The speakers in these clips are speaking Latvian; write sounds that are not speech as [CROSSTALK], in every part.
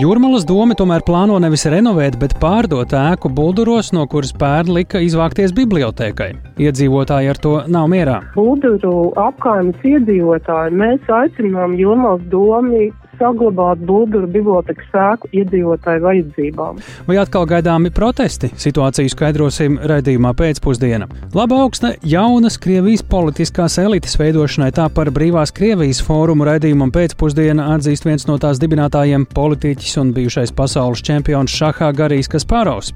Jūrmalas doma tomēr plāno nevis renovēt, bet pārdot ēku Bulduros, no kuras pērn lika izvākties bibliotēkai. Iedzīvotāji ar to nav mierā. Bulduru apkaimes iedzīvotāji mēs aicinām Jūrmalas domu saglabāt Bulgāru bibliotekas sēku iedzīvotāju vajadzībām. Vai atkal gaidāmi protesti? Situāciju skaidrosim raidījumā pēcpusdienā. Laba augsta jaunas Krievijas politiskās elites veidošanai tā par brīvās Krievijas fórumu raidījumam pēcpusdienā atzīst viens no tās dibinātājiem - politiķis un bijušais pasaules čempions šahā Garīs Kasparovs.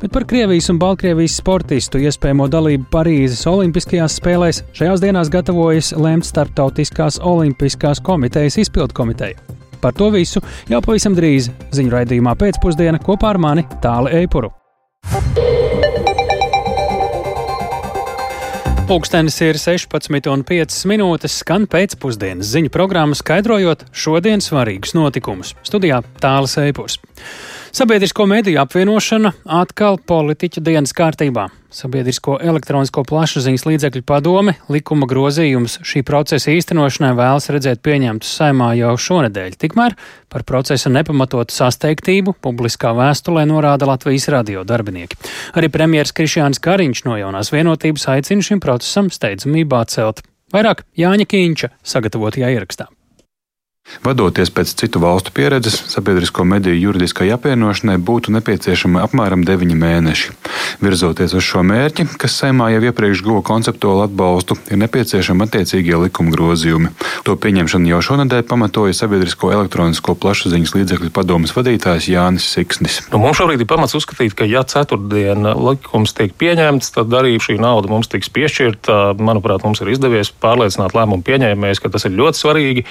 Bet par Krievijas un Baltkrievijas sportistu iespējamo dalību Parīzes Olimpiskajās spēlēs šajās dienās gatavojas lemt Startautiskās Olimpiskās komitejas izpildkomiteja. Par to visu jau pavisam drīz ziņu raidījumā pēcpusdienā kopā ar mani Tāli Eipuru. Pūkstens ir 16,5 minūtes, skan pēcpusdienas ziņu programma, skaidrojot šodienas svarīgus notikumus. Studijā Tālis Eipurs. Sabiedrisko mediju apvienošana atkal politiķa dienas kārtībā. Sabiedrisko elektronisko plašsaziņas līdzekļu padome likuma grozījums šī procesa īstenošanai vēlas redzēt pieņemtus saimā jau šonadēļ. Tikmēr par procesa nepamatotu sasteigtību publiskā vēstulē norāda Latvijas radio darbinieki. Arī premjeras Krišjāns Kariņš no jaunās vienotības aicina šim procesam steidzamībā celt. Vairāk Jāņa Kīņša sagatavotajā ierakstā. Vadoties pēc citu valstu pieredzes, sabiedrisko mediju juridiskai apvienošanai būtu nepieciešama apmēram 9 mēneši. Virzoties uz šo mērķi, kas saimā jau iepriekš guva konceptuālu atbalstu, ir nepieciešami attiecīgie likuma grozījumi. To pieņemšanu jau šonadēļ pamatoja Sabiedrisko elektronisko plašsaziņas līdzekļu padomas vadītājs Jānis Siksnis. Nu, mums šobrīd ir pamats uzskatīt, ka ja ceturtdien likums tiek pieņemts, tad arī šī nauda mums tiks piešķirta. Manuprāt, mums ir izdevies pārliecināt lēmumu pieņēmējus, ka tas ir ļoti svarīgi,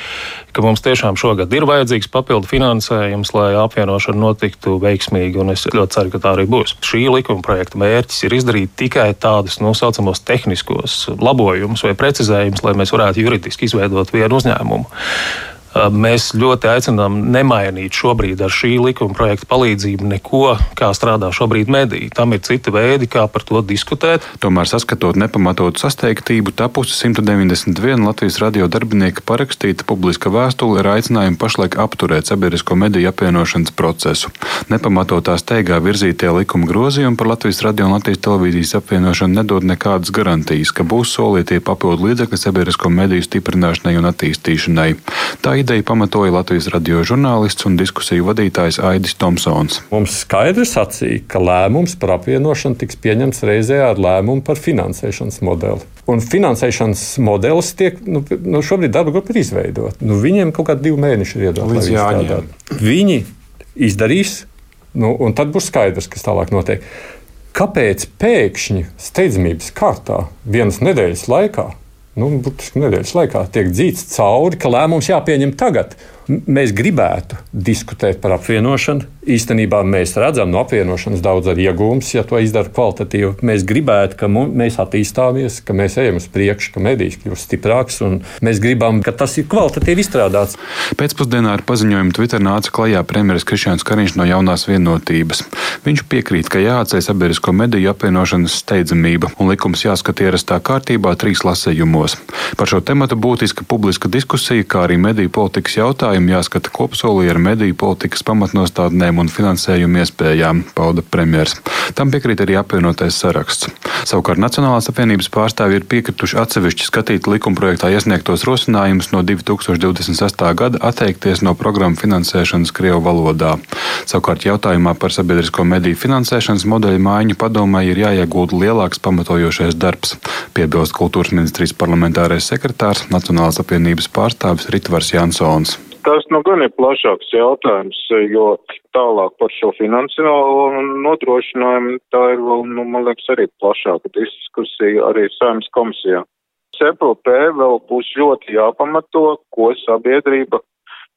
ka mums tiešām šogad ir vajadzīgs papildu finansējums, lai apvienošana notiktu veiksmīgi, un es ļoti ceru, ka tā arī būs. Šī likuma projekta mērķis ir izdarīt tikai tādus nu, saucamos tehniskos labojumus vai precizējumus, lai mēs varētu juridiski izveidot vienu uzņēmumu. Mēs ļoti aicinām nemainīt šobrīd ar šī likuma projekta palīdzību neko, kā strādā šobrīd mediji. Tam ir citi veidi, kā par to diskutēt. Tomēr, saskatot nepamatotu sasteigtību, tapusi 191 Latvijas radio darbinieka parakstīta publiska vēstule ar aicinājumu pašlaik apturēt sabiedrisko mediju apvienošanas procesu. Nepamatotā steigā virzītie likuma grozījumi par Latvijas radio un Latvijas televīzijas apvienošanu nedod nekādas garantijas, ka būs solītie papildu līdzekļi sabiedrisko mediju stiprināšanai un attīstīšanai. Tā ideju pamatoja Latvijas radio žurnālists un diskusiju vadītājs Aidis Tomsons. Mums skaidri sacīja, ka lēmums par apvienošanu tiks pieņemts reizē ar lēmumu par finansēšanas modeli. Un finansēšanas modelis tiek, nu, nu šobrīd darba grupa ir izveidota. Nu, viņiem kaut kādi divi mēneši ir iedodas. Viņi izdarīs, nu, un tad būs skaidrs, kas tālāk notiek. Kāpēc pēkšņi steidzamības kārtā vienas nedēļas laikā nu, burtiski nedēļas laikā tiek dzīts cauri, ka lēmums jāpieņem tagad. Mēs gribētu diskutēt par apvienošanu. Īstenībā mēs redzam no apvienošanas daudz arī iegūmus, ja to izdara kvalitatīvi. Mēs gribētu, ka mēs attīstāmies, ka mēs ejam uz priekšu, ka medijs kļūst stiprāks un mēs gribam, ka tas ir kvalitatīvi izstrādāts. Pēcpusdienā ar paziņojumu Twitter nāca klajā premjerministrs Krišņāns Kariņš no jaunās vienotības. Viņš piekrīt, ka jāatceļ sabiedrisko mediju apvienošanas steidzamība un likums jāskata ierastā kārtībā trīs lasējumos. Par šo tematu būtiska publiska diskusija, kā arī mediju politikas jautājumu jāskata kopsolī ar mediju politikas pamatnostādnēm un finansējumu iespējām, pauda premjeras. Tam piekrīt arī apvienotais saraksts. Savukārt Nacionālās apvienības pārstāvji ir piekrituši atsevišķi skatīt likumprojektā iesniegtos rosinājumus no 2026. gada atteikties no programmu finansēšanas Krievu valodā. Savukārt jautājumā par sabiedrisko mediju finansēšanas modeļu maiņu padomē ir jāiegūda lielāks pamatojošais darbs, piebilst kultūras ministrijas parlamentārais sekretārs Nacionālās apvienības pārstāvis Ritvars Jansons. Tas nu gan ir plašāks jautājums, jo tālāk par šo finansiālo nodrošinājumu tā ir vēl, nu, man liekas, arī plašāka diskusija arī saimnes komisijā. CPLP vēl būs ļoti jāpamato, ko sabiedrība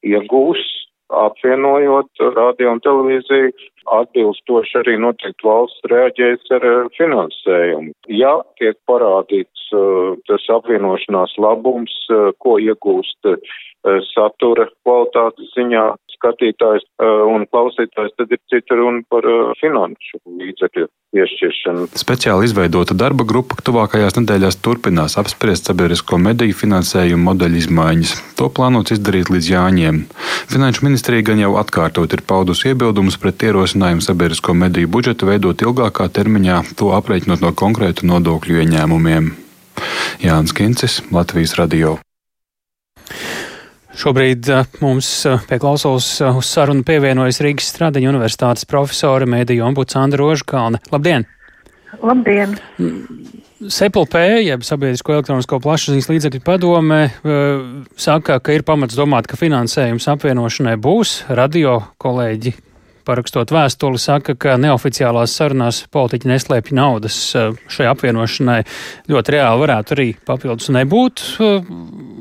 iegūs apvienojot radio un televīziju, atbilstoši arī noteikti valsts reaģēs ar finansējumu. Ja tiek parādīts uh, tas apvienošanās labums, uh, ko iegūst satura kvalitātes ziņā skatītājs un klausītājs, tad ir cita runa par finanšu līdzekļu piešķiršanu. Speciāli izveidota darba grupa tuvākajās nedēļās turpinās apspriest sabiedrisko mediju finansējumu modeļu izmaiņas. To plānots izdarīt līdz jāņiem. Finanšu ministrija gan jau atkārtot ir paudusi iebildumus pret ierosinājumu sabiedrisko mediju budžetu veidot ilgākā termiņā, to aprēķinot no konkrētu nodokļu ieņēmumiem. Jānis Kincis, Latvijas Radio. Šobrīd uh, mums uh, pie klausulas uh, uz sarunu pievienojas Rīgas Stradiņa universitātes profesora Mēdīja ombuds Andra Rožkalne. Labdien! Labdien! SEPLP, jeb Sabiedrisko elektronisko plašsaziņas līdzekļu padome, saka, ka ir pamats domāt, ka finansējums apvienošanai būs. Radio kolēģi parakstot vēstuli, saka, ka neoficiālās sarunās politiķi neslēpj naudas eh, šai apvienošanai. Ļoti reāli varētu arī papildus nebūt.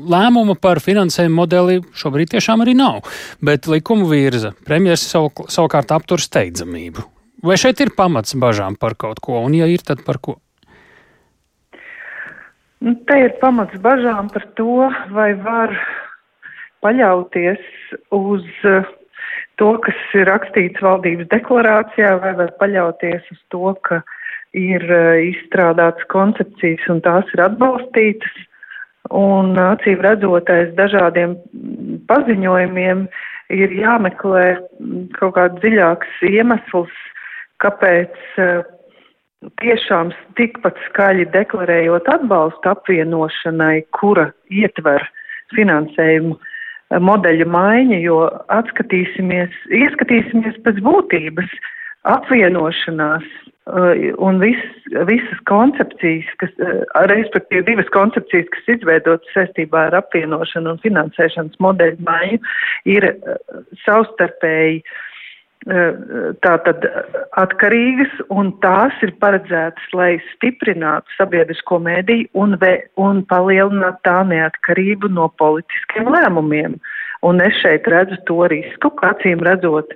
Eh, lēmuma par finansējumu modeli šobrīd tiešām arī nav, bet likumu virza. Premjeras savu, savukārt aptur steidzamību. Vai šeit ir pamats bažām par kaut ko, un ja ir, tad par ko? Nu, te ir pamats bažām par to, vai var paļauties uz uh, to, kas ir rakstīts valdības deklarācijā, vai var paļauties uz to, ka ir uh, izstrādātas koncepcijas un tās ir atbalstītas. Un acīm redzot, aiz dažādiem paziņojumiem ir jāmeklē kaut kāds dziļāks iemesls, kāpēc uh, tiešām tikpat skaļi deklarējot atbalstu apvienošanai, kura ietver finansējumu uh, modeļu maiņa, jo atskatīsimies, ieskatīsimies pēc būtības. Apvienošanās un vis, visas koncepcijas, kas, uh, respektīvi divas koncepcijas, kas izveidotas saistībā ar apvienošanu un finansēšanas modeļu maiņu, ir uh, savstarpēji uh, tātad atkarīgas, un tās ir paredzētas, lai stiprinātu sabiedrisko mēdīju un, ve, un palielinātu tā neatkarību no politiskiem lēmumiem. Un es šeit redzu to risku, ka acīm redzot,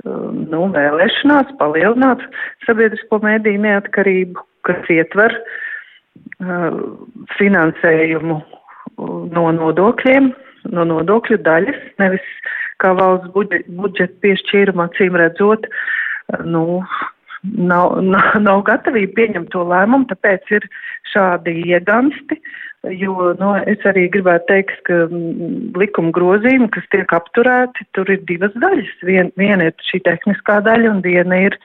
nu, vēlēšanās palielināt sabiedrisko mēdīju neatkarību, kas ietver uh, finansējumu no nodokļiem, no nodokļu daļas, nevis kā valsts budžeta piešķīruma acīm redzot, nu, nav, [LAUGHS] nav, nav gatavība pieņemt to lēmumu, tāpēc ir šādi iegansti, jo, nu, es arī gribētu teikt, ka mm, likuma grozījumi, kas tiek apturēti, tur ir divas daļas. Vien, viena ir šī tehniskā daļa un viena ir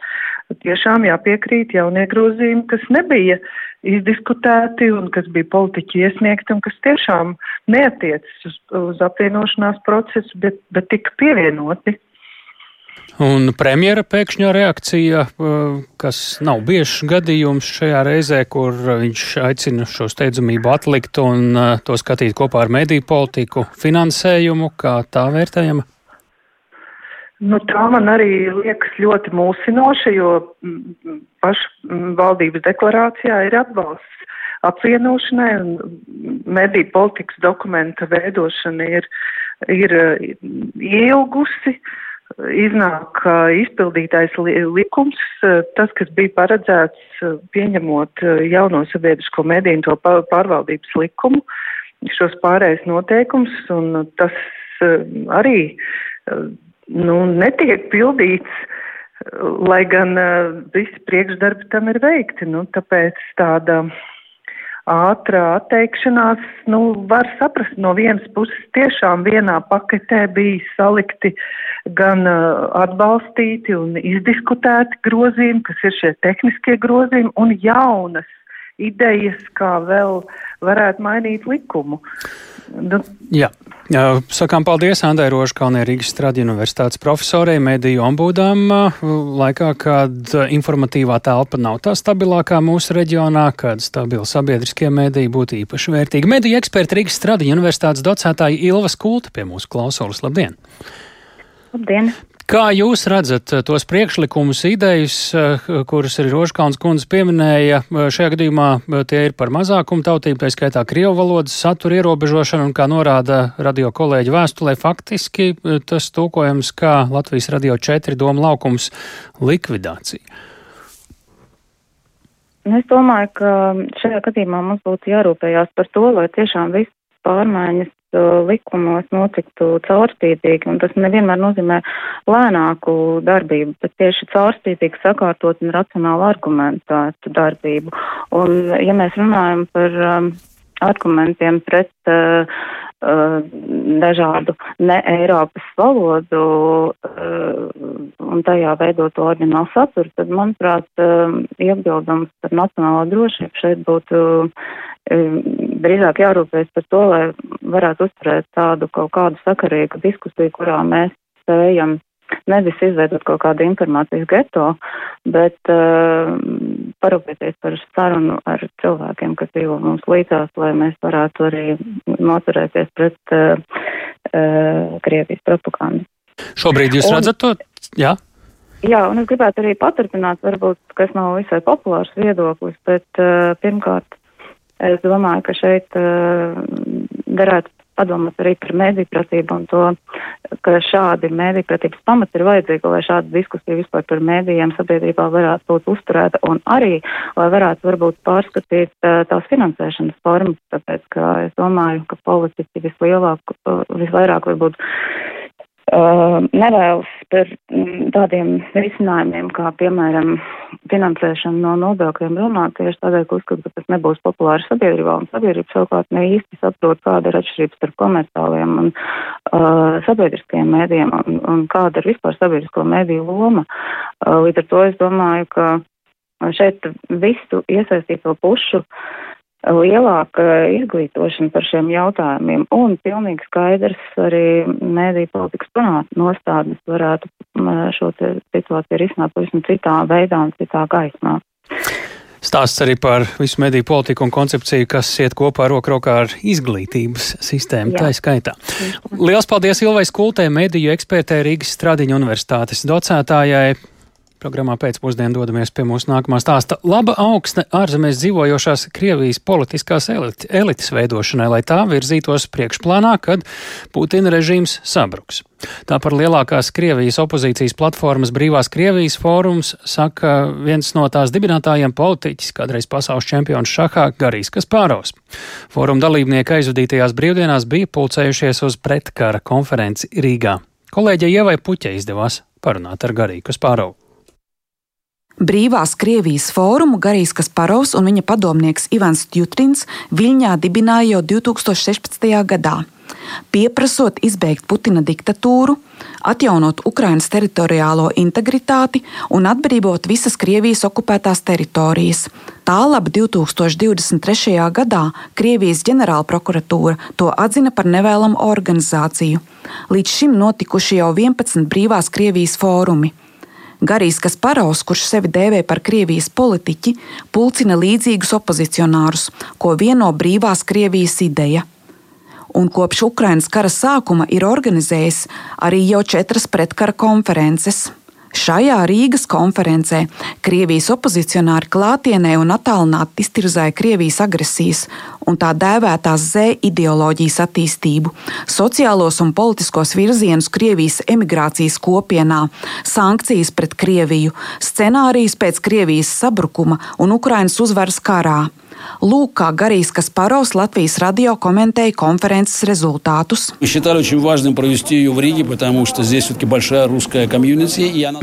tiešām jāpiekrīt jaunie grozījumi, kas nebija izdiskutēti un kas bija politiķi iesniegti un kas tiešām neatiecas uz, uz apvienošanās procesu, bet, bet tika pievienoti. Un premjera pēkšņā reakcija, uh, kas nav biežs gadījums šajā reizē, kur viņš aicina šo steidzamību atlikt un uh, to skatīt kopā ar mediju politiku finansējumu, kā tā vērtējama? Nu, tā man arī liekas ļoti mūsinoša, jo mm, paša valdības deklarācijā ir atbalsts apvienošanai un mediju politikas dokumenta veidošana ir, ir ilgusi. Iznāk izpildītais likums, tas, kas bija paredzēts pieņemot jauno sabiedrisko mediju un to pārvaldības likumu, šos pārējais noteikums, un tas arī nu, netiek pildīts, lai gan visi priekšdarbi tam ir veikti. Nu, tāpēc tāda ātrā atteikšanās, nu, var saprast, no vienas puses tiešām vienā paketē bija salikti gan uh, atbalstīti un izdiskutēti grozījumi, kas ir šie tehniskie grozījumi, un jaunas idejas, kā vēl varētu mainīt likumu. Nu, Jā. Sakām paldies Andai Rožkalnē Rīgas Stradi universitātes profesorei, mediju ombūdām, laikā, kad informatīvā telpa nav tā stabilākā mūsu reģionā, kad stabili sabiedriskie mediji būtu īpaši vērtīgi. Mediju eksperti Rīgas Stradi universitātes docētāji Ilva Skulta pie mūsu klausulas. Labdien! Labdien! Kā jūs redzat eh, tos priekšlikumus, idejas, eh, kuras arī Rožkauns kundze pieminēja? Eh, šajā gadījumā tie ir par mazākumu tautību, tā skaitā Krievu valodas satura ierobežošanu, un kā norāda radio kolēģi vēstulē, faktiski tas tūkojams kā Latvijas radio 4 doma laukums likvidācija. Nu, es domāju, ka šajā gadījumā mums būtu jārūpējās par to, lai tiešām viss pārmaiņas likumos notiktu caurspīdīgi, un tas nevienmēr nozīmē lēnāku darbību, bet tieši caurspīdīgi sakārtot un racionāli argumentētu darbību. Un, ja mēs runājam par um, argumentiem pret uh, uh, dažādu ne Eiropas valodu uh, un tajā veidot ordinālu saturu, tad, manuprāt, uh, iebildums par nacionālo drošību šeit būtu uh, drīzāk jārūpēs par to, lai varētu uzturēt tādu kaut kādu sakarīgu diskusiju, kurā mēs spējam nevis izveidot kaut kādu informācijas geto, bet uh, parūpēties par sarunu ar cilvēkiem, kas dzīvo mums līdzās, lai mēs varētu arī noturēties pret uh, uh, Krievijas propagandu. Šobrīd jūs un, redzat to? Jā. Jā, un es gribētu arī paturpināt, varbūt, kas nav visai populārs viedoklis, bet uh, pirmkārt, es domāju, ka šeit uh, derētu padomāt arī par mēdīpratību un to, ka šādi mēdīpratības pamati ir vajadzīgi, lai šāda diskusija vispār par mēdījiem sabiedrībā varētu būt uzturēta un arī, lai varētu varbūt pārskatīt tās finansēšanas formas, tāpēc, ka es domāju, ka politiķi vislielāk, visvairāk varbūt uh, nevēlas par mm, tādiem risinājumiem, kā piemēram finansēšana no nodokļiem runāt tieši tādēļ, ka uzskatu, ka tas nebūs populārs sabiedrībā, un sabiedrība savukārt ne īsti saprot, kāda ir atšķirība starp komerciāliem un uh, sabiedriskajiem mēdījiem, un, un kāda ir vispār sabiedrisko mēdīju loma. Uh, līdz ar to es domāju, ka šeit visu iesaistīto pušu uh, lielāka izglītošana par šiem jautājumiem un pilnīgi skaidrs arī mēdī politikas nostādnes varētu šo situāciju risināt pavisam citā veidā un citā gaismā. Stāsts arī par visu mediju politiku un koncepciju, kas iet kopā roku rokā ar izglītības sistēmu. Jā. Tā skaitā. Lielas paldies Ilvai Skultē, mediju ekspertē Rīgas Stradiņa universitātes docētājai. Programmā pēcpusdienā dodamies pie mūsu nākamā stāsta. Laba augsne ārzemēs dzīvojošās Krievijas politiskās elit elites veidošanai, lai tā virzītos priekšplānā, kad Putina režīms sabruks. Tā par lielākās Krievijas opozīcijas platformas Brīvās Krievijas fórums saka viens no tās dibinātājiem politiķis, kādreiz pasaules čempions šahā Garīs Kaspāros. Fóruma dalībnieki aizvadītajās brīvdienās bija pulcējušies uz pretkara konferenci Rīgā. Kolēģei Ievai Puķei izdevās parunāt ar Garīgu Kaspārovu. Brīvās Krievijas fórumu Garīs Kasparovs un viņa padomnieks Ivans Jutrins Viļņā dibināja jau 2016. gadā. Pieprasot izbeigt Putina diktatūru, atjaunot Ukrainas teritoriālo integritāti un atbrīvot visas Krievijas okupētās teritorijas. Tālāk 2023. gadā Krievijas ģenerālprokuratūra to atzina par nevēlamu organizāciju. Līdz šim notikuši jau 11 brīvās Krievijas fórumi. Garīs Kasparovs, kurš sevi dēvē par Krievijas politiķi, pulcina līdzīgus opozicionārus, ko vieno brīvās Krievijas ideja. Un kopš Ukrainas kara sākuma ir organizējis arī jau četras pretkara konferences. Šajā Rīgas konferencē Krievijas opozicionāri klātienē un attālināti iztirzāja Krievijas agresijas un tā dēvētās Z ideoloģijas attīstību, sociālos un politiskos virzienus Krievijas emigrācijas kopienā, sankcijas pret Krieviju, scenārijus pēc Krievijas sabrukuma un Ukrainas uzvaras karā. Lūk, kā Garīs Kasparovs Latvijas radio komentēja konferences rezultātus.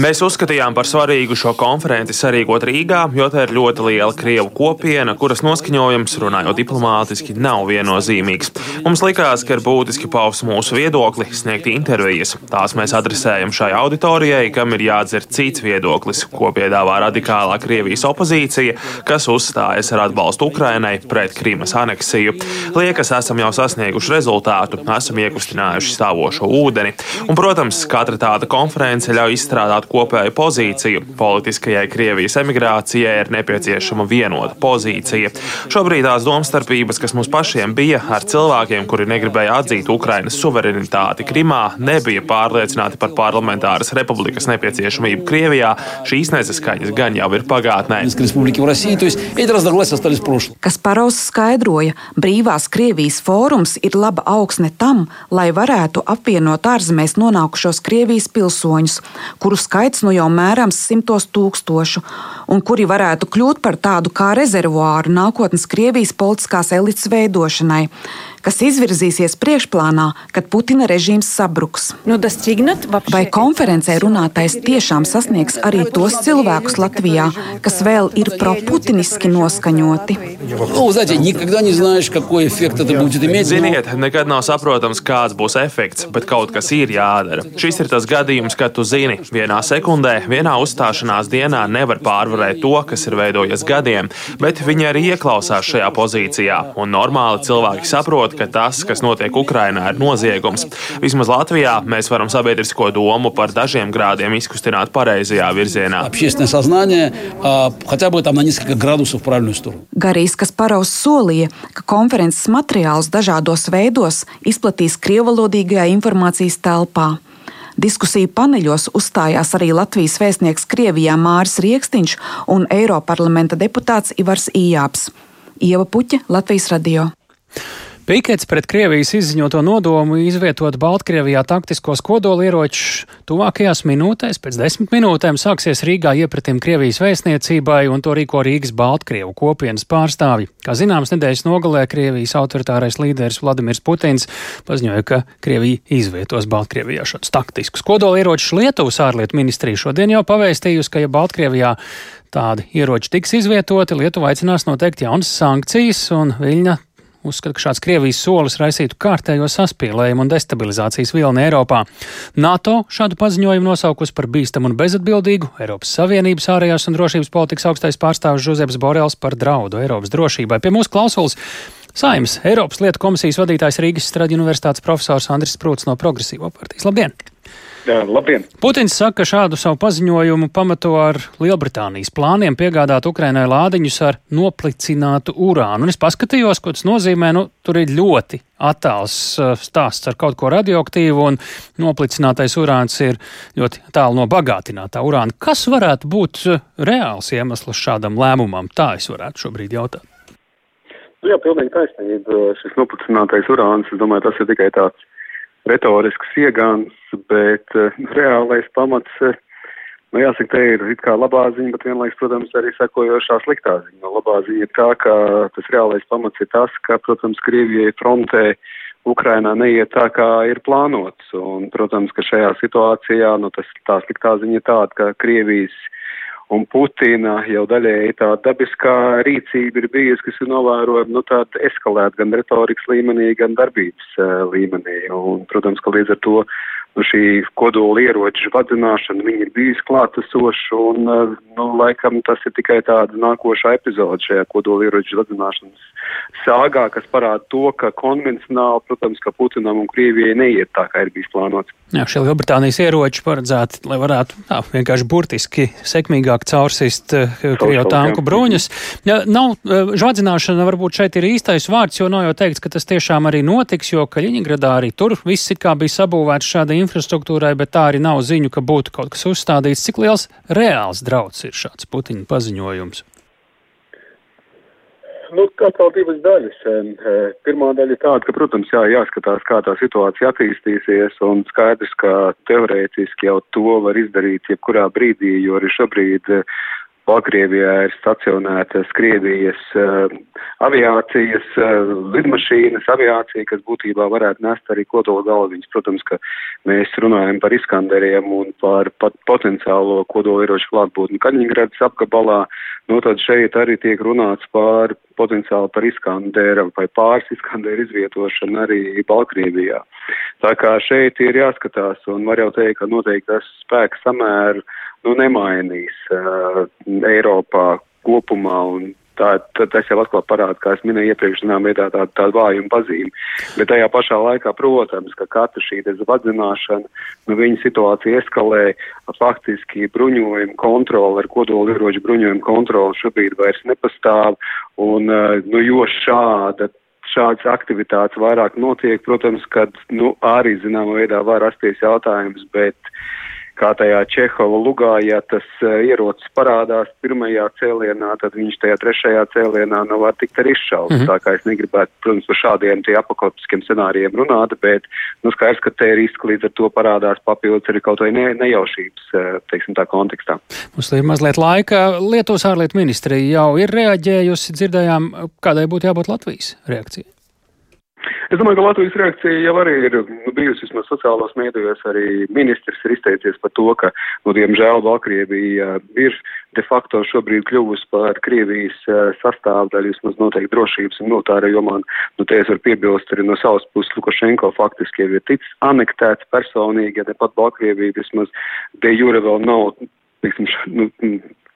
Mēs uzskatījām par svarīgu šo konferenci sarīkot Rīgā, jo tā ir ļoti liela Krievu kopiena, kuras noskaņojums, runājot diplomātiski, nav viennozīmīgs. Mums likās, ka ir būtiski paust mūsu viedokli, sniegt intervijas. Tās mēs adresējam šai auditorijai, kam ir jādzird cits viedoklis, ko piedāvā radikālā Krievijas opozīcija, kas uzstājas ar atbalstu Ukrainai pret Krīmas aneksiju. Liekas, esam jau sasnieguši rezultātu, esam iekustinājuši stāvošo ūdeni. Un, protams, katra tāda konference ļauj izstrādāt kopēju pozīciju. Politiskajai Krievijas emigrācijai ir nepieciešama vienota pozīcija. Šobrīd tās domstarpības, kas mums pašiem bija ar cilvēkiem, kuri negribēja atzīt Ukrainas suverenitāti Krimā, nebija pārliecināti par parlamentāras republikas nepieciešamību Krievijā, šīs nesaskaņas gan jau ir pagātnē. Kasparovs skaidroja, brīvās Krievijas fórums ir laba augsne tam, lai varētu apvienot ārzemēs nonākušos Krievijas pilsoņus, kuru skaits nu jau mērams simtos tūkstošu, un kuri varētu kļūt par tādu kā rezervuāru nākotnes Krievijas politiskās elites veidošanai kas izvirzīsies priekšplānā, kad Putina režīms sabruks. Nu, Vai konferencē runātais tiešām sasniegs arī tos cilvēkus Latvijā, kas vēl ir proputiniski noskaņoti? Ziniet, nekad nav saprotams, kāds būs efekts, bet kaut kas ir jādara. Šis ir tas gadījums, kad tu zini, vienā sekundē, vienā uzstāšanās dienā nevar pārvarēt to, kas ir veidojies gadiem, bet viņi arī ieklausās šajā pozīcijā, un normāli cilvēki saprot, ka tas, kas notiek Ukrainā, ir noziegums. Vismaz Latvijā mēs varam sabiedrisko domu par dažiem grādiem izkustināt pareizajā virzienā. Garīs Kasparovs solīja, ka konferences materiālus dažādos veidos izplatīs krievalodīgajā informācijas telpā. Diskusiju paneļos uzstājās arī Latvijas vēstnieks Krievijā Māris Rieksniņš un Eiroparlamenta deputāts Ivars Ījāps. Ieva Puķa, Latvijas radio. Pikets pret Krievijas izziņoto nodomu izvietot Baltkrievijā taktiskos kodolieročus tuvākajās minūtēs, pēc desmit minūtēm sāksies Rīgā iepratim Krievijas vēstniecībai, un to rīko Rīgas Baltkrievu kopienas pārstāvji. Kā zināms, nedēļas nogalē Krievijas autoritārais līderis Vladimirs Putins paziņoja, ka Krievija izvietos Baltkrievijā šādus taktiskus kodolieročus. Lietuvas ārlietu ministrija šodien jau pavēstījusi, ka ja Baltkrievijā tādi ieroči tiks izvietoti, Lietuva aicinās noteikt jaunas sankcijas, un Viļņa Uzskata, ka šāds Krievijas solis raisītu kārtējo saspīlējumu un destabilizācijas vilni Eiropā. NATO šādu paziņojumu nosaukus par bīstamu un bezatbildīgu, Eiropas Savienības ārējās un drošības politikas augstais pārstāvis Žuzeps Borels par draudu Eiropas drošībai. Pie mūsu klausulas Saimas Eiropas lietu komisijas vadītājs Rīgas Stradiņu universitātes profesors Andris Sprūts no Progresīvo partijas. Labdien! Jā, labdien! Putins saka, ka šādu savu paziņojumu pamato ar Lielbritānijas plāniem piegādāt Ukrainai lādiņus ar noplicinātu urānu. Un es paskatījos, ko tas nozīmē. Nu, tur ir ļoti attēls uh, stāsts ar kaut ko radioaktīvu, un noplicinātais urāns ir ļoti tālu no bagātinātā urāna. Kas varētu būt uh, reāls iemesls šādam lēmumam? Tā es varētu šobrīd jautāt. Nu jā, pilnīgi taisnība. Šis noplicinātais urāns, es domāju, tas ir tikai tāds retorisks iegāns, bet uh, reālais pamats, uh, nu jāsaka, te ir it kā labā ziņa, bet vienlaiks, protams, arī sekojošā sliktā ziņa. No labā ziņa ir tā, ka tas reālais pamats ir tas, ka, protams, Krievijai frontē Ukrainā neiet tā, kā ir plānots. Un, protams, ka šajā situācijā, nu, tas, tā sliktā ziņa ir tāda, ka Krievijas un Putina jau daļēji tā dabiskā rīcība ir bijusi, kas ir novērojama, nu, tāda eskalēta gan retorikas līmenī, gan darbības uh, līmenī. Un, protams, ka līdz ar to šī kodola ieroča vadzināšana, viņi ir bijusi klātesoši, un, eh, nu, laikam tas ir tikai tāda nākošā epizode šajā kodola ieroča vadzināšanas sāgā, kas parāda to, ka konvencionāli, protams, ka Putinam un Krievijai neiet tā, kā ir bijis plānots. Jā, šie Lielbritānijas ieroči paredzēti, lai varētu tā, vienkārši burtiski sekmīgāk caursist uh, Krievu tanku bruņas. Ja, nav, uh, žvadzināšana varbūt šeit ir īstais vārds, jo nav jau teikts, ka tas tiešām arī notiks, jo Kaļiņgradā arī tur viss it kā bija sabūvēts šādai infrastruktūrai, bet tā arī nav ziņu, ka būtu kaut kas uzstādīts. Cik liels reāls drauds ir šāds Putina paziņojums? Nu, atkal divas daļas. Pirmā daļa ir tāda, ka, protams, jā, jāskatās, kā tā situācija attīstīsies, un skaidrs, ka teorētiski jau to var izdarīt jebkurā brīdī, jo arī šobrīd Baltkrievijā ir stacionētas Krievijas uh, aviācijas uh, lidmašīnas, aviācija, kas būtībā varētu nest arī kodola galviņas. Protams, ka mēs runājam par Iskanderiem un par pat potenciālo kodola ieroču klātbūtni Kaņģingradas apgabalā. Nu, tad šeit arī tiek runāts par potenciāli par Iskandera vai pāris Iskandera izvietošanu arī Baltkrievijā. Tā kā šeit ir jāskatās un var jau teikt, ka noteikti tas spēks samēr nu, nemainīs uh, Eiropā kopumā. Tā, tā, tas jau atkal parāda, kā es minēju iepriekš, zinām, veidā tāda tā vājuma pazīme. Bet tajā pašā laikā, protams, ka katra šī vadzināšana, nu, viņa situācija eskalē, faktiski bruņojuma kontrola ar kodolu ieroču bruņojumu kontroli šobrīd vairs nepastāv, un, nu, jo šāda šādas aktivitātes vairāk notiek, protams, kad nu, arī zināmā veidā var rasties jautājums, bet kā tajā Čehova lugā, ja tas uh, ierocis parādās pirmajā cēlienā, tad viņš tajā trešajā cēlienā nu var tikt arī izšauts. Mm -hmm. Tā kā es negribētu, protams, par šādiem tie apakotiskiem scenārijiem runāt, bet, nu, skaidrs, ka te riski līdz ar to parādās papildus arī kaut vai ne, nejaušības, uh, teiksim, tā kontekstā. Mums ir mazliet laika. Lietuvas ārlietu ministrija jau ir reaģējusi, dzirdējām, kādai būtu jābūt Latvijas reakcijai. Es domāju, ka Latvijas reakcija jau arī ir nu, bijusi vismaz sociālos mēdījos. Arī ministrs ir izteicies par to, ka, nu, diemžēl, Baltkrievija ir de facto šobrīd kļuvusi par Krievijas sastāvdaļu, vismaz noteikti drošības un militāra jomā. Nu, te es varu piebilst arī no savas puses, Lukašenko faktiski jau ir ticis anektēts personīgi, ja tepat Baltkrievija vismaz de jure vēl nav, teiksim, nu,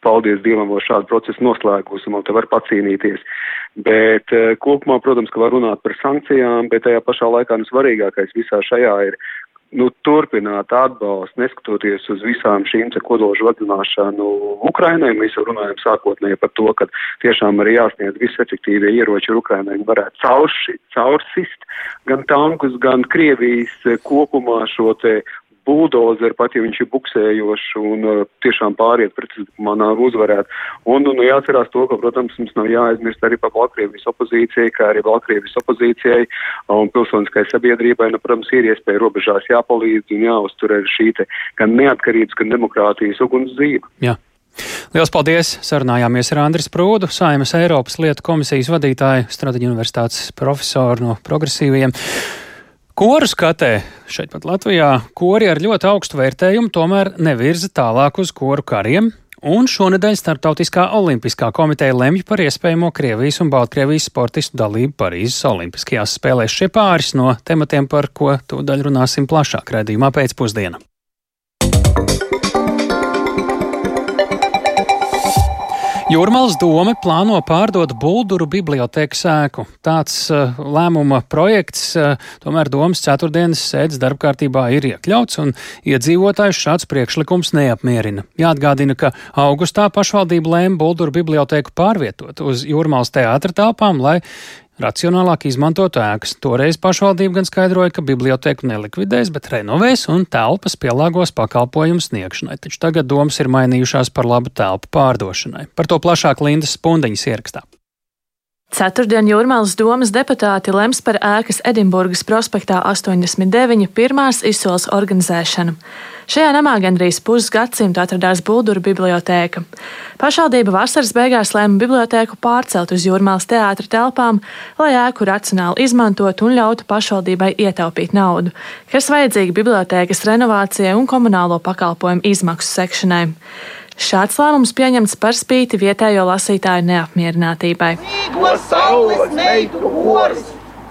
paldies Dievam, vēl šādu procesu noslēgus un vēl te var pacīnīties. Bet eh, kopumā, protams, ka var runāt par sankcijām, bet tajā pašā laikā nu svarīgākais visā šajā ir nu, turpināt atbalstu, neskatoties uz visām šīm kodoložu vadzināšanu Ukrainai. Mēs jau runājam sākotnēji par to, ka tiešām arī jāsniedz visefektīvie ieroči Ukrainai un varētu caurši, caursist gan tankus, gan Krievijas eh, kopumā šo te buldozeri, pat ja viņš ir buksējošs un uh, tiešām pāriet pretuzmanā uh, uzvarēt. Un, un jāatcerās to, ka, protams, mums nav jāaizmirst arī par Baltkrievijas opozīcijai, kā arī Baltkrievijas opozīcijai un pilsoniskai sabiedrībai, nu, protams, ir iespēja robežās jāpalīdz un jāuztur arī šī te gan neatkarības, gan demokrātijas ugunsdzīve. Jā. Lielas paldies! Sarunājāmies ar Andris Prūdu, Saimas Eiropas lietu komisijas vadītāju, Strateģiju universitātes profesoru no progresīviem. Koru skatē šeit pat Latvijā kori ar ļoti augstu vērtējumu tomēr nevirza tālāk uz koru kariem. Un šonadēļ Startautiskā olimpiskā komiteja lemj par iespējamo Krievijas un Baltkrievijas sportistu dalību Parīzes Olimpiskajās spēlēs. Šie pāris no tematiem, par ko tūdaļ runāsim plašāk raidījumā pēcpusdienā. Jūrmālas doma plāno pārdot Bulduru bibliotēkas ēku. Tāds uh, lēmuma projekts uh, tomēr domas ceturtdienas sēdes darbkārtībā ir iekļauts, un iedzīvotājus šāds priekšlikums neapmierina. Jāatgādina, ka augustā pašvaldība lēma Bulduru bibliotēku pārvietot uz Jūrmālas teātra telpām, lai racionālāk izmantot ēkas. Toreiz pašvaldība gan skaidroja, ka bibliotēku nelikvidēs, bet renovēs un telpas pielāgos pakalpojumu sniegšanai. Taču tagad domas ir mainījušās par labu telpu pārdošanai. Par to plašāk Lindas Spundeņas ierakstā. Ceturtdien Jūrmālas domas deputāti lems par ēkas Edinburgas prospektā 89 pirmās izsoles organizēšanu. Šajā namā gandrīz pusgadsimtu atradās Bulduru bibliotēka. Pašvaldība vasaras beigās lēma bibliotēku pārcelt uz Jūrmālas teātra telpām, lai ēku racionāli izmantotu un ļautu pašvaldībai ietaupīt naudu, kas vajadzīga bibliotēkas renovācijai un komunālo pakalpojumu izmaksu sekšanai. Šāds lēmums pieņemts par spīti vietējo lasītāju neapmierinātībai.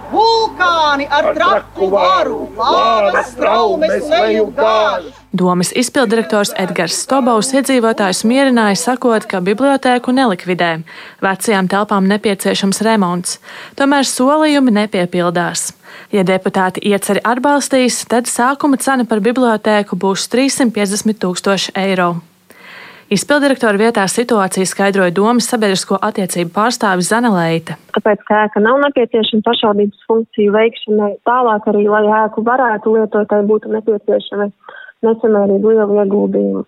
Vulkāni ar traku varu, lāvas traumes leju gāž. Domas izpildirektors Edgars Stobovs iedzīvotājus mierināja, sakot, ka bibliotēku nelikvidē. Vecajām telpām nepieciešams remonts. Tomēr solījumi nepiepildās. Ja deputāti ieceri atbalstīs, tad sākuma cena par bibliotēku būs 350 tūkstoši eiro. Izpildirektora vietā situāciju skaidroja domas sabiedrisko attiecību pārstāvis Zana Leita. Tāpēc, ka ēka nav nepieciešama pašvaldības funkciju veikšanai, tālāk arī, lai ēku varētu lietotāji, būtu nepieciešami nesamērīgi lielu ieguldījumu.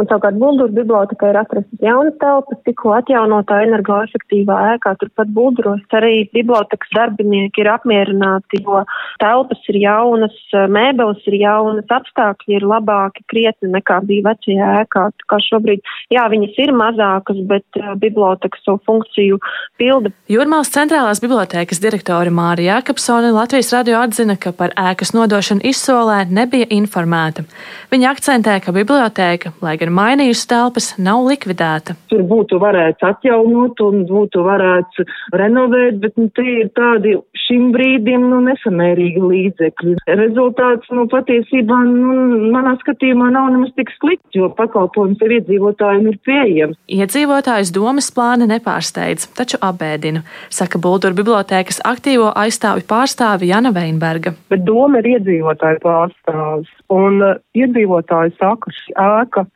Un savukārt Bulduru biblioteka ir atrastas jaunas telpas, tikko atjaunotā energoefektīvā ēkā. Turpat Bulduros arī bibliotekas darbinieki ir apmierināti, jo telpas ir jaunas, mēbeles ir jaunas, apstākļi ir labāki krietni nekā bija vecajā ēkā. Tā kā šobrīd, jā, viņas ir mazākas, bet uh, biblioteka savu funkciju pilda. Jūrmāls centrālās bibliotēkas direktore Mārija Jākapsone Latvijas radio atzina, ka par ēkas nodošanu izsolē nebija informēta. Viņa akcentē, ka bibliotēka, lai gan ir mainījusi telpas, nav likvidēta. Tur būtu varēts atjaunot un būtu varēts renovēt, bet nu, tie ir tādi šim brīdim nu, nesamērīgi līdzekļi. Rezultāts nu, patiesībā nu, manā skatījumā nav nemaz tik slikts, jo pakalpojums ar iedzīvotājiem ir pieejams. Iedzīvotājs domas plāni nepārsteidz, taču apbēdina, saka Bultur bibliotēkas aktīvo aizstāvi pārstāvi Jana Veinberga. Bet doma ir iedzīvotāju pārstāvis, un uh, iedzīvotāji saka, šī ēka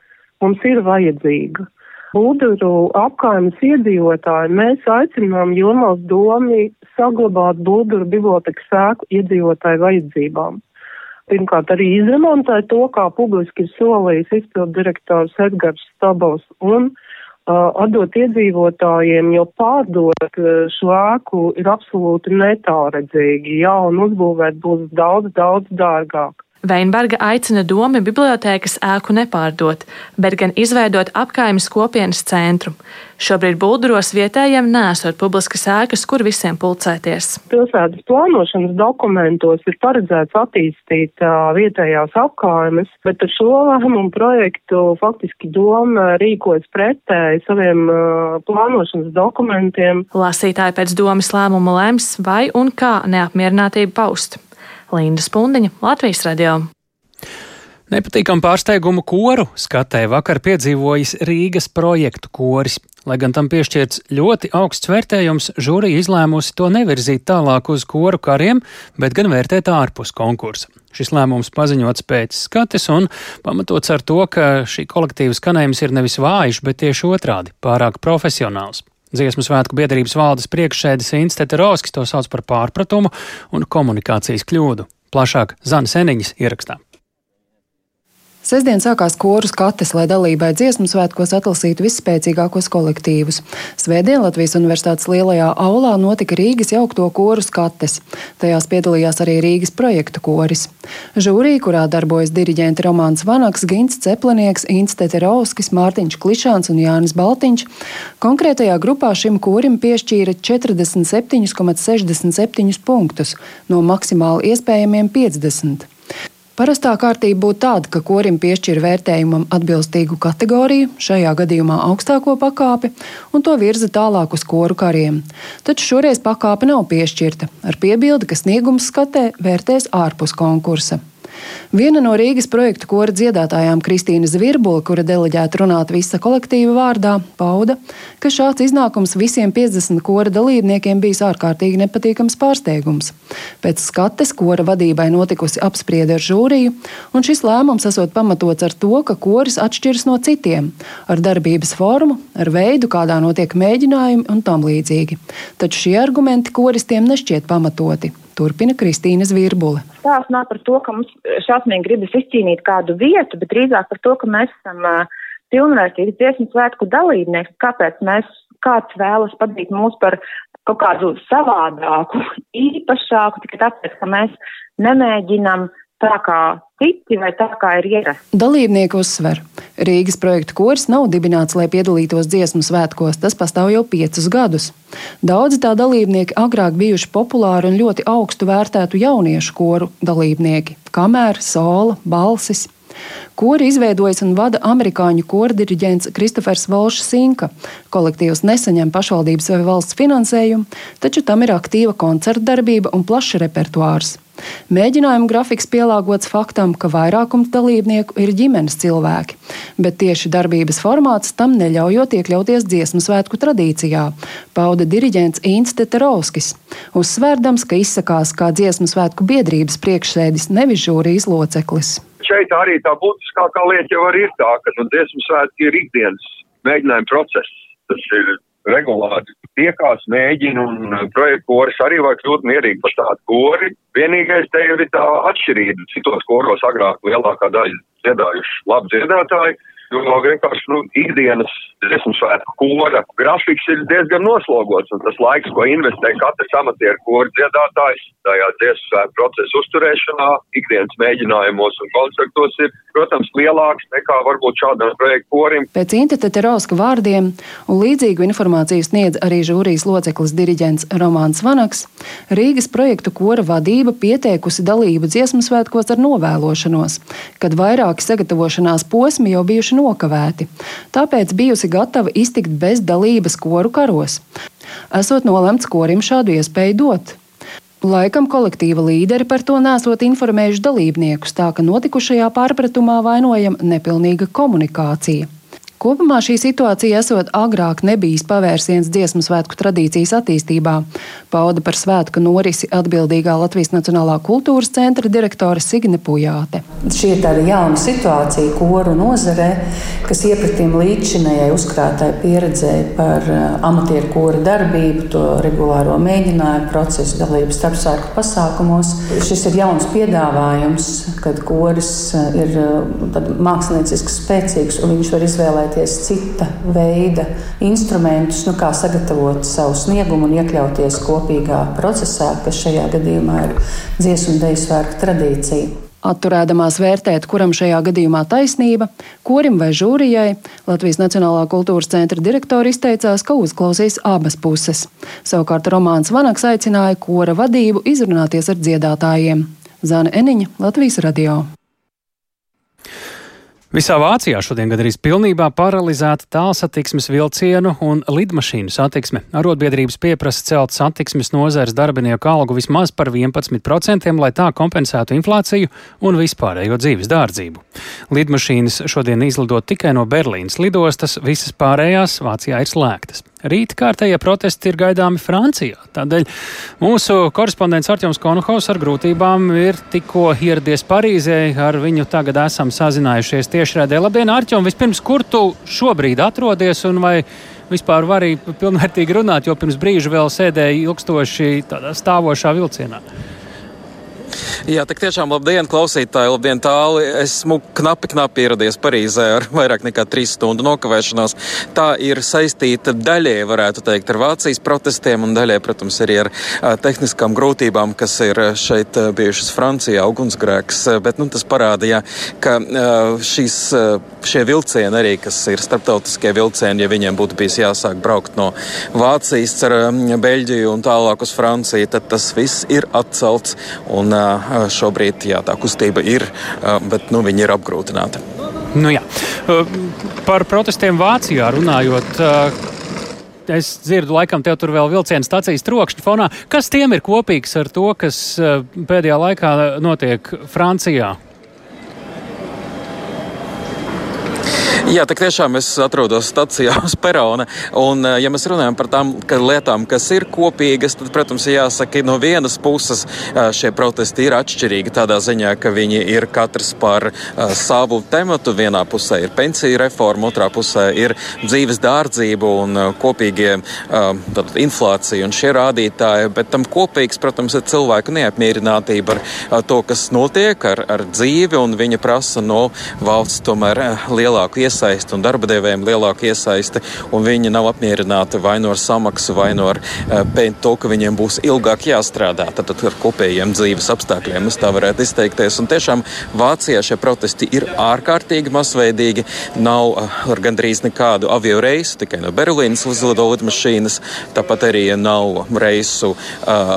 mums ir vajadzīga. Buduru apkaimes iedzīvotāji mēs aicinām Jomals domi saglabāt Buduru bibliotekas sēku iedzīvotāju vajadzībām. pirmkārt arī izremontēt to, kā publiski ir solījis izpildu direktors Edgars Stabovs, un uh, atdot iedzīvotājiem, jo pārdot uh, šo ēku ir absolūti netāredzīgi, jā, un uzbūvēt būs daudz, daudz dārgāk. Veinberga aicina domu bibliotēkas ēku nepārdot, bet gan izveidot apkaimes kopienas centru. Šobrīd Bulduros vietējiem nesot publiskas ēkas, kur visiem pulcēties. Pilsētas plānošanas dokumentos ir paredzēts attīstīt uh, vietējās apkaimes, bet ar šo lēmumu projektu faktiski doma rīkojas pretēji saviem uh, plānošanas dokumentiem. Lasītāji pēc domas lēmuma lems, vai un kā neapmierinātību paust. Linda Spundiņa, Latvijas radio. Nepatīkamu pārsteigumu koru skatē vakar piedzīvojis Rīgas projektu koris. Lai gan tam piešķirts ļoti augsts vērtējums, žūrija izlēmusi to nevirzīt tālāk uz koru kariem, bet gan vērtēt ārpus konkursa. Šis lēmums paziņots pēc skates un pamatots ar to, ka šī kolektīva skanējums ir nevis vājš, bet tieši otrādi - pārāk profesionāls. Dziesmu svētku biedrības valdes priekšsēdis Instete Roskis to sauc par pārpratumu un komunikācijas kļūdu. Plašāk Zanes Eniņas ierakstā. Sesdien sākās koru skates, lai dalībai dziesmu svētkos atlasītu visspēcīgākos kolektīvus. Svētdien Latvijas Universitātes lielajā aulā notika Rīgas jaukto koru skates. Tajās piedalījās arī Rīgas projektu koris. Žūrī, kurā darbojas diriģenti Romāns Vanaks, Gins Ceplinieks, Instete Rauskis, Mārtiņš Klišāns un Jānis Baltiņš, konkrētajā grupā šim korim piešķīra 47,67 punktus no maksimāli iespējamiem 50. Parastā kārtība būtu tāda, ka korim piešķir vērtējumam atbilstīgu kategoriju, šajā gadījumā augstāko pakāpi, un to virza tālāk uz koru kariem. Taču šoreiz pakāpe nav piešķirta, ar piebildi, ka sniegums skatē vērtēs ārpus konkursa. Viena no Rīgas projektu kora dziedātājām, Kristīna Zvirbula, kura deleģēta runāt visa kolektīva vārdā, pauda, ka šāds iznākums visiem 50 kora dalībniekiem bijis ārkārtīgi nepatīkams pārsteigums. Pēc skates kora vadībai notikusi apspriede ar žūriju, un šis lēmums esot pamatots ar to, ka koris atšķiras no citiem - ar darbības formu, ar veidu, kādā notiek mēģinājumi un tam līdzīgi. Taču šie argumenti koristiem nešķiet pamatoti. Turpina Kristīna Zvirbule. Tās nav par to, ka mums šausmīgi gribas izcīnīt kādu vietu, bet drīzāk par to, ka mēs esam uh, pilnvērtīgi dziesmu svētku dalībnieki. Kāpēc mēs kāds vēlas padarīt mūs par kaut kādu savādāku, īpašāku, tikai tāpēc, ka mēs nemēģinam tā kā citi vai tā kā ir ierasts. Dalībnieki uzsver, Rīgas projekta kurs nav dibināts, lai piedalītos dziesmu svētkos, tas pastāv jau piecus gadus. Daudzi tā dalībnieki agrāk bijuši populāri un ļoti augstu vērtētu jauniešu koru dalībnieki - kamēr, sola, balsis. Kori izveidojas un vada amerikāņu kordiriģents Kristofers Volšs Sinka. Kolektīvs nesaņem pašvaldības vai valsts finansējumu, taču tam ir aktīva koncerta darbība un plašs repertuārs. Mēģinājuma grafiks pielāgots faktam, ka vairākums dalībnieku ir ģimenes cilvēki, bet tieši darbības formāts tam neļaujot iekļauties dziesmu svētku tradīcijā, pauda diriģents Inns Teterovskis, uzsvērdams, ka izsakās kā dziesmu svētku biedrības priekšsēdis, nevis žūrijas loceklis. Šeit arī tā būtiskākā lieta jau ir tā, ka nu, dziesmu svētki ir ikdienas mēģinājuma process. Tas ir regulāri tiekās, mēģina, un uh, projekta koris arī var kļūt mierīgi par tādu kori. Vienīgais te ir tā atšķirība. Citos koros agrāk lielākā daļa dziedājuši labi dziedātāji, jo vienkārši nu, ikdienas dziesmu svētku kora grafiks ir diezgan noslogots, un tas laiks, ko investē katrs amatieru kora dziedātājs tajā dziesmu svētku procesu uzturēšanā, ikdienas mēģinājumos un koncertos ir, protams, lielāks nekā varbūt šādam projektu korim. Pēc Inteta Terauska vārdiem un līdzīgu informāciju sniedz arī žūrijas loceklis diriģents Romāns Vanaks, Rīgas projektu kora vadība pieteikusi dalību dziesmu svētkos ar novēlošanos, kad vairāki sagatavošanās posmi jau bijuši nokavēti. Tāpēc bijusi gatava iztikt bez dalības koru karos. Esot nolemts korim šādu iespēju dot. Laikam kolektīva līderi par to nesot informējuši dalībniekus, tā ka notikušajā pārpratumā vainojama nepilnīga komunikācija. Kopumā šī situācija esot agrāk nebijis pavērsiens dziesmu svētku tradīcijas attīstībā, pauda par svētku norisi atbildīgā Latvijas Nacionālā kultūras centra direktore Signe Pujāte. Šī ir tāda jauna situācija koru nozarē, kas iepratīm līdzinējai uzkrātai pieredzēji par eh, amatieru kora darbību, to regulāro mēģinājumu procesu, dalību starpsārku pasākumos. Šis ir jauns piedāvājums, kad koris eh, ir eh, mākslinieciski spēcīgs un viņš var izvēlēties izvēlēties cita veida instrumentus, nu, kā sagatavot savu sniegumu un iekļauties kopīgā procesā, kas šajā gadījumā ir dziesmu un deju svētku tradīcija. Atturēdamās vērtēt, kuram šajā gadījumā taisnība, korim vai žūrijai, Latvijas Nacionālā kultūras centra direktori izteicās, ka uzklausīs abas puses. Savukārt Romāns Vanaks aicināja kora vadību izrunāties ar dziedātājiem. Zana Eniņa, Latvijas radio. Visā Vācijā šodien gandrīz pilnībā paralizēta tālsatiksmes vilcienu un lidmašīnu satiksme. Arotbiedrības pieprasa celt satiksmes nozares darbinieku algu vismaz par 11%, lai tā kompensētu inflāciju un vispārējo dzīves dārdzību. Lidmašīnas šodien izlido tikai no Berlīnas lidostas, visas pārējās Vācijā ir slēgtas. Rīt kārtējie protesti ir gaidāmi Francijā. Tādēļ mūsu korespondents Arčuns Konuhaus ar grūtībām ir tikko ieradies Parīzē. Ar viņu tagad esam sazinājušies tiešraidē. Labdien, Arčuns! Vispirms, kur tu šobrīd atrodies un vai vispār vari pilnvērtīgi runāt, jo pirms brīža vēl sēdēji ilgstoši tādā stāvošā vilcienā? Jā, tik tiešām labdien, klausītāji, labdien tālu. Esmu knapi, knapi ieradies Parīzē ar vairāk nekā trīs stundu nokavēšanos. Tā ir saistīta daļai, varētu teikt, ar Vācijas protestiem un daļai, protams, arī ar tehniskām grūtībām, kas ir šeit bijušas Francijā, ugunsgrēks. Bet nu, tas parādīja, ka šīs, šie vilcieni arī, kas ir starptautiskie vilcieni, ja viņiem būtu bijis jāsāk braukt no Vācijas ar Beļģiju un tālāk uz Franciju, tad tas viss ir atcelts. Un, šobrīd jā, tā kustība ir, bet nu, viņi ir apgrūtināti. Nu, jā. Par protestiem Vācijā runājot. Es dzirdu, laikam, tev tur vēl vilciena stācijas trokšņa fonā. Kas tiem ir kopīgs ar to, kas pēdējā laikā notiek Francijā? Jā, tik tiešām es atrodos stacijā [LAUGHS] uz perona. Un, eh, ja mēs runājam par tām lietām, kas ir kopīgas, tad, protams, jāsaka, no vienas puses eh, šie protesti ir atšķirīgi tādā ziņā, ka viņi ir katrs par uh, savu tematu. Vienā pusē ir pensiju reforma, otrā pusē ir dzīves dārdzība un kopīgie uh, inflācija un šie rādītāji. Bet tam kopīgs, protams, ir cilvēku neapmierinātība ar to, kas notiek ar, ar dzīvi, un viņa prasa no valsts tomēr lielāku iesaistu iesaisti un darba devējiem lielāka iesaisti, un viņi nav apmierināti vai no ar samaksu, vai no ar uh, to, ka viņiem būs ilgāk jāstrādā. Tad, tad ar kopējiem dzīves apstākļiem es tā varētu izteikties. Un tiešām Vācijā šie protesti ir ārkārtīgi masveidīgi. Nav uh, gandrīz nekādu avio reisu, tikai no Berlīnas uzlido lidmašīnas. Tāpat arī nav reisu uh,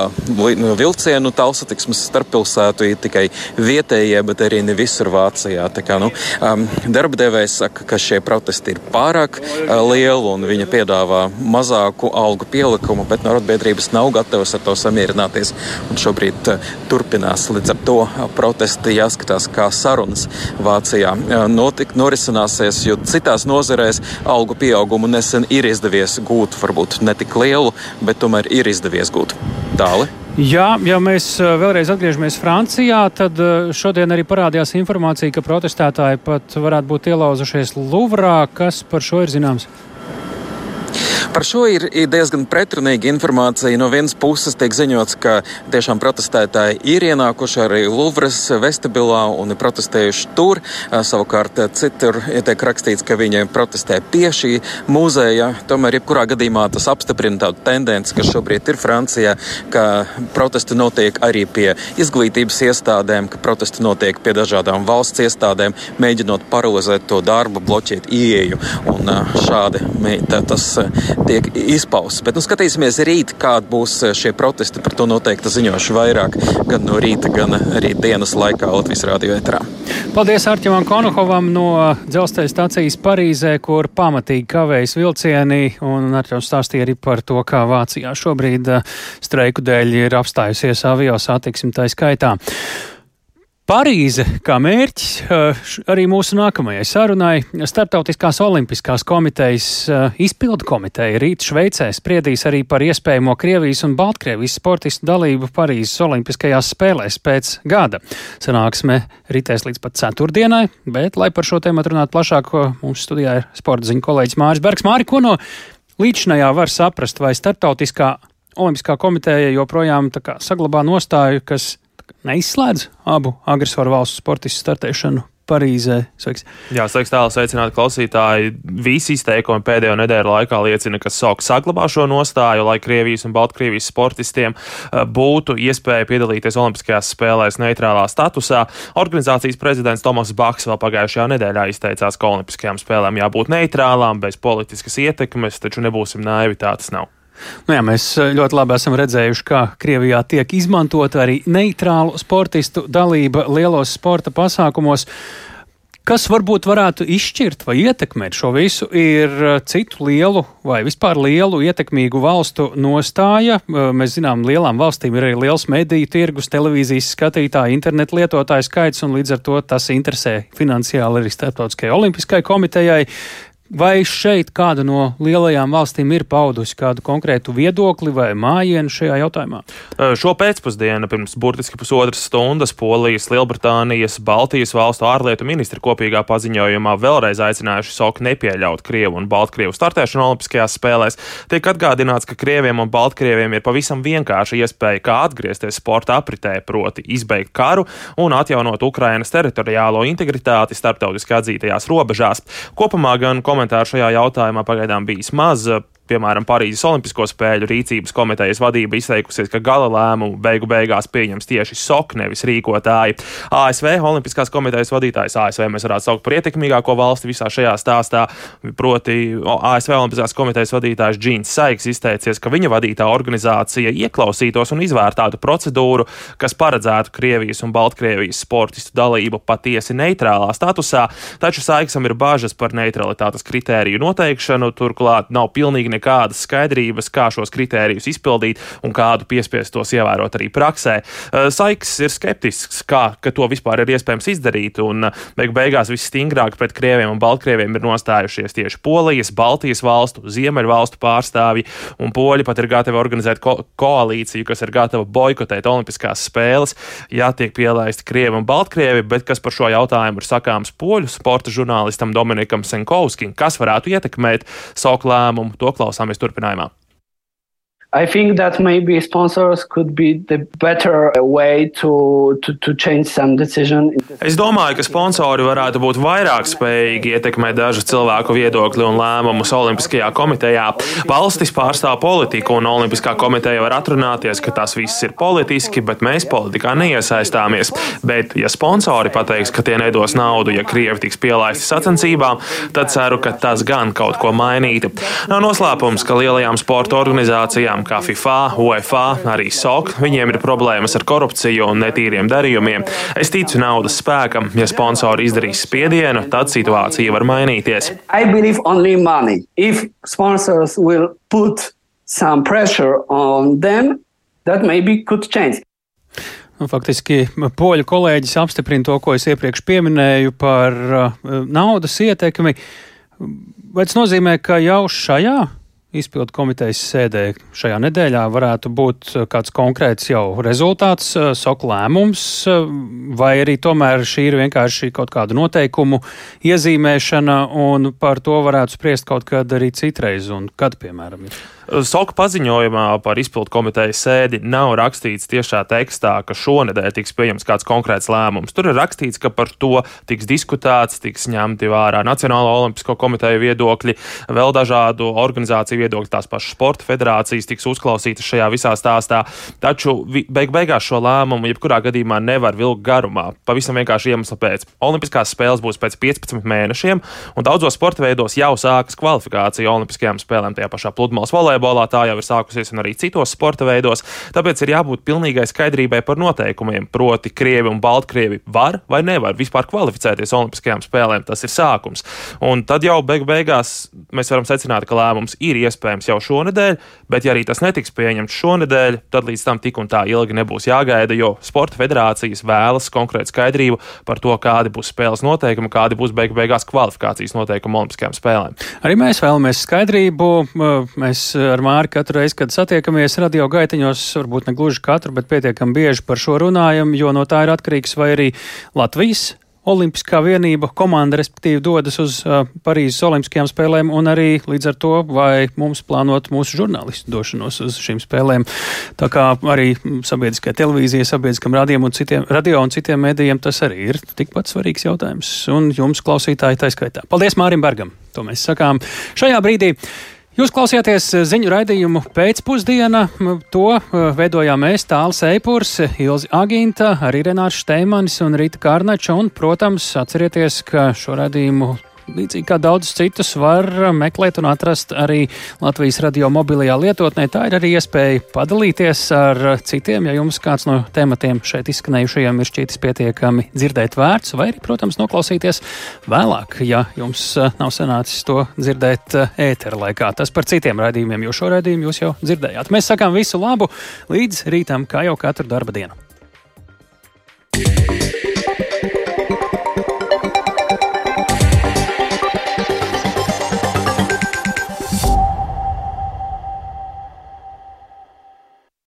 vilcienu tālsatiksmes starppilsētu, tikai vietējie, bet arī ne visur Vācijā. Tā kā, nu, um, darba devējs saka, ka šie protesti ir pārāk uh, lieli un viņa piedāvā mazāku algu pielikumu, bet arotbiedrības nav gatavas ar to samierināties. Un šobrīd uh, turpinās līdz ar to protesti jāskatās, kā sarunas Vācijā notik, norisināsies, jo citās nozarēs algu pieaugumu nesen ir izdevies gūt, varbūt ne tik lielu, bet tomēr ir izdevies gūt. Tāli. Jā, ja mēs eh, vēlreiz atgriežamies Francijā, tad eh, šodien arī parādījās informācija, ka protestētāji pat varētu būt ielauzušies Luvrā. Kas par šo ir zināms? Par šo ir, ir diezgan pretrunīga informācija. No vienas puses tiek ziņots, ka tiešām protestētāji ir ienākuši arī Luvras vestibilā un ir protestējuši tur. Savukārt citur tiek rakstīts, ka viņi protestē pie šī muzeja. Tomēr, jebkurā gadījumā tas apstiprina tādu tendenci, kas šobrīd ir Francijā, ka protesti notiek arī pie izglītības iestādēm, ka protesti notiek pie dažādām valsts iestādēm, mēģinot paralizēt to darbu, bloķēt ieeju. Un šādi tas tiek izpausts. Bet nu, skatīsimies rīt, kāda būs eh, šie protesti. Par to noteikti ziņošu vairāk gan no rīta, gan arī dienas laikā Latvijas radio etrā. Paldies Arķimam Konohovam no dzelzceļa stācijas Parīzē, kur pamatīgi kavējas vilcieni. Un Arķims stāstīja arī par to, kā Vācijā šobrīd eh, streiku dēļ ir apstājusies avio satiksme tā skaitā. Parīze kā mērķis eh, arī mūsu nākamajai sarunai. Startautiskās olimpiskās komitejas eh, izpildu komiteja rīt Šveicē spriedīs arī par iespējamo Krievijas un Baltkrievijas sportistu dalību Parīzes olimpiskajās spēlēs pēc gada. Sanāksme ritēs līdz pat ceturtdienai, bet, lai par šo tēmu runātu plašāk, mums studijā ir sporta ziņu kolēģis Māris Bergs. Māri, ko no līdzinājā var saprast, vai Startautiskā olimpiskā komiteja joprojām saglabā nostāju, kas neizslēdz abu agresoru valstu sportistu startēšanu Parīzē. Sveiks. Jā, sveiks, tālāk sveicināt klausītāji. Visi izteikumi pēdējo nedēļu laikā liecina, ka SOK saglabā šo nostāju, lai Krievijas un Baltkrievijas sportistiem eh, būtu iespēja piedalīties Olimpiskajās spēlēs neitrālā statusā. Organizācijas prezidents Tomas Baks vēl pagājušajā nedēļā izteicās, ka Olimpiskajām spēlēm jābūt neitrālām, bez politiskas ietekmes, taču nebūsim naivi, tā tas nav. Nu jā, mēs eh, ļoti labi esam redzējuši, kā Krievijā tiek izmantota arī neitrālu sportistu dalība lielos sporta pasākumos. Kas varbūt varētu izšķirt vai ietekmēt šo visu, ir eh, citu lielu vai vispār lielu ietekmīgu valstu nostāja. Eh, mēs zinām, lielām valstīm ir arī liels mediju tirgus, televīzijas skatītāju, internetu lietotāju skaits, un līdz ar to tas interesē finansiāli arī Startautiskajai olimpiskajai komitejai. Vai šeit kāda no lielajām valstīm ir paudusi kādu konkrētu viedokli vai mājienu šajā jautājumā? Šo pēcpusdienu, pirms burtiski pusotras stundas, Polijas, Lielbritānijas, Baltijas valstu ārlietu ministri kopīgā paziņojumā vēlreiz aicinājuši SOK nepieļaut Krievu un Baltkrievu startēšanu Olimpiskajās spēlēs. Tiek atgādināts, ka Krieviem un Baltkrieviem ir pavisam vienkārši iespēja kā atgriezties sporta apritē, proti izbeigt karu un atjaunot Ukrainas teritoriālo integritāti starptautiski atzītajās robežās. Kopumā gan komentāru šajā jautājumā pagaidām bijis maz piemēram, Parīzes Olimpisko spēļu rīcības komitejas vadība izteikusies, ka gala lēmumu beigu beigās pieņems tieši SOK, nevis rīkotāji. ASV Olimpiskās komitejas vadītājs ASV mēs varētu saukt par ietekmīgāko valsti visā šajā stāstā, proti ASV Olimpiskās komitejas vadītājs Džīns Saiks izteicies, ka viņa vadītā organizācija ieklausītos un izvērtātu procedūru, kas paredzētu Krievijas un Baltkrievijas sportistu dalību patiesi neitrālā statusā, taču Saiksam ir bažas par neutralitātes kritēriju noteikšanu, turklāt nav pilnīgi nekādas skaidrības, kā šos kritērijus izpildīt un kādu piespiest tos ievērot arī praksē. Eh, Saiks ir skeptisks, kā to vispār ir iespējams izdarīt, un eh, beig beigās visstingrāk pret krieviem un baltkrieviem ir nostājušies tieši Polijas, Baltijas valstu, Ziemeļvalstu pārstāvji, un poļi pat ir gatavi organizēt ko koalīciju, kas ir gatava boikotēt Olimpiskās spēles, ja tiek pielaisti krievi un baltkrievi, bet kas par šo jautājumu ir sakāms poļu sporta žurnālistam Dominikam Senkovskim, kas varētu ietekmēt savu lēmumu, to klausīties klausāmies turpinājumā. I think that maybe sponsors could be the better way to, to, to change some decision. Es domāju, ka sponsori varētu būt vairāk spējīgi ietekmēt dažu cilvēku viedokli un lēmumus Olimpiskajā komitejā. Valstis pārstāv politiku, un Olimpiskā komiteja var atrunāties, ka tas viss ir politiski, bet mēs politikā neiesaistāmies. Bet, ja sponsori pateiks, ka tie nedos naudu, ja Krievi tiks pielaisti sacensībām, tad ceru, ka tas gan kaut ko mainītu. Nav noslēpums, ka lielajām sporta organizācijām tādām kā FIFA, UEFA, arī SOK, viņiem ir problēmas ar korupciju un netīriem darījumiem. Es ticu naudas spēkam. Ja sponsori izdarīs spiedienu, tad situācija var mainīties. Some pressure on them that maybe could change. Nu, faktiski poļu kolēģis apstiprina to, ko es iepriekš pieminēju par uh, naudas ietekmi. Vai tas nozīmē, ka jau šajā izpildu komitejas sēdē šajā nedēļā varētu būt uh, kāds konkrēts jau rezultāts, uh, soka lēmums, uh, vai arī tomēr šī ir vienkārši kaut kāda noteikumu iezīmēšana, un par to varētu spriest kaut kad arī citreiz, un kad, piemēram, ir. Soka paziņojumā par izpildu komitejas sēdi nav rakstīts tiešā tekstā, ka šonadēļ tiks pieņemts kāds konkrēts lēmums. Tur ir rakstīts, ka par to tiks diskutēts, tiks ņemti vērā Nacionālo olimpisko komiteju viedokļi, vēl dažādu organizāciju viedokļi, tās pašas sporta federācijas tiks uzklausītas šajā visā stāstā. Taču beig beigās šo lēmumu jebkurā gadījumā nevar vilkt garumā. Pavisam vienkārši iemesla pēc. Olimpiskās spēles būs pēc 15 mēnešiem, un daudzos sporta veidos jau sākas kvalifikācija Olimpiskajām spēlēm, tajā pašā pludmales volejbolā volejbolā tā jau ir sākusies un arī citos sporta veidos. Tāpēc ir jābūt pilnīgai skaidrībai par noteikumiem. Proti, Krievi un Baltkrievi var vai nevar vispār kvalificēties Olimpiskajām spēlēm. Tas ir sākums. Un tad jau beig beigās mēs varam secināt, ka lēmums ir iespējams jau šonadēļ, bet ja arī tas netiks pieņemts šonadēļ, tad līdz tam tik un tā ilgi nebūs jāgaida, jo sporta federācijas vēlas konkrētu skaidrību par to, kādi būs spēles noteikumi, kādi būs beig beigās kvalifikācijas noteikumi Olimpiskajām spēlēm. Arī mēs vēlamies skaidrību. Mēs ar Māri katru reizi, kad satiekamies radio gaitiņos, varbūt ne gluži katru, bet pietiekami bieži par šo runājam, jo no tā ir atkarīgs vai arī Latvijas Olimpiskā vienība komanda, respektīvi, dodas uz uh, Parīzes Olimpiskajām spēlēm, un arī līdz ar to, vai mums plānot mūsu žurnālistu došanos uz šīm spēlēm. Tā kā arī sabiedriskajai televīzijai, sabiedriskam radio un citiem, radio un citiem mēdījiem tas arī ir tikpat svarīgs jautājums. Un jums, klausītāji, tā skaitā. Paldies Mārim Bergam! To mēs sakām šajā brīdī. Jūs klausījāties ziņu raidījumu pēcpusdienā. To uh, veidojām mēs, Tāls Eipurs, Ilzi Agīnta, arī Renārs Šteimanis un Rīta Kārnača. Un, protams, atcerieties, ka šo raidījumu līdzīgi kā daudzus citus, var meklēt un atrast arī Latvijas radio mobilajā lietotnē. Tā ir arī iespēja padalīties ar citiem, ja jums kāds no tematiem šeit izskanējušajiem ir šķītis pietiekami dzirdēt vērts, vai arī, protams, noklausīties vēlāk, ja jums eh, nav sanācis to dzirdēt eh, ētera laikā. Tas par citiem raidījumiem, jo šo raidījumu jūs jau dzirdējāt. Mēs sakām visu labu līdz rītam, kā jau katru darba dienu. Yeah.